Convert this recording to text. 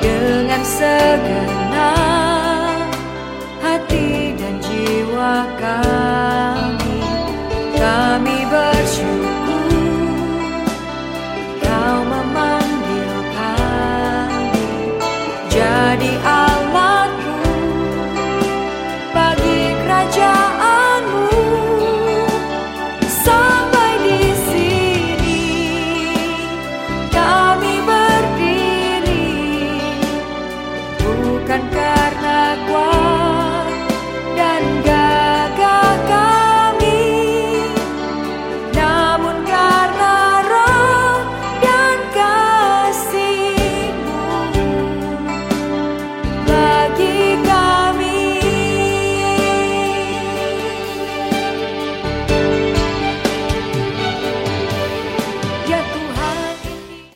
dengan segenap hati dan jiwa kami kami bersyukur. Kau memanggil kami jadi bukan karena kuasa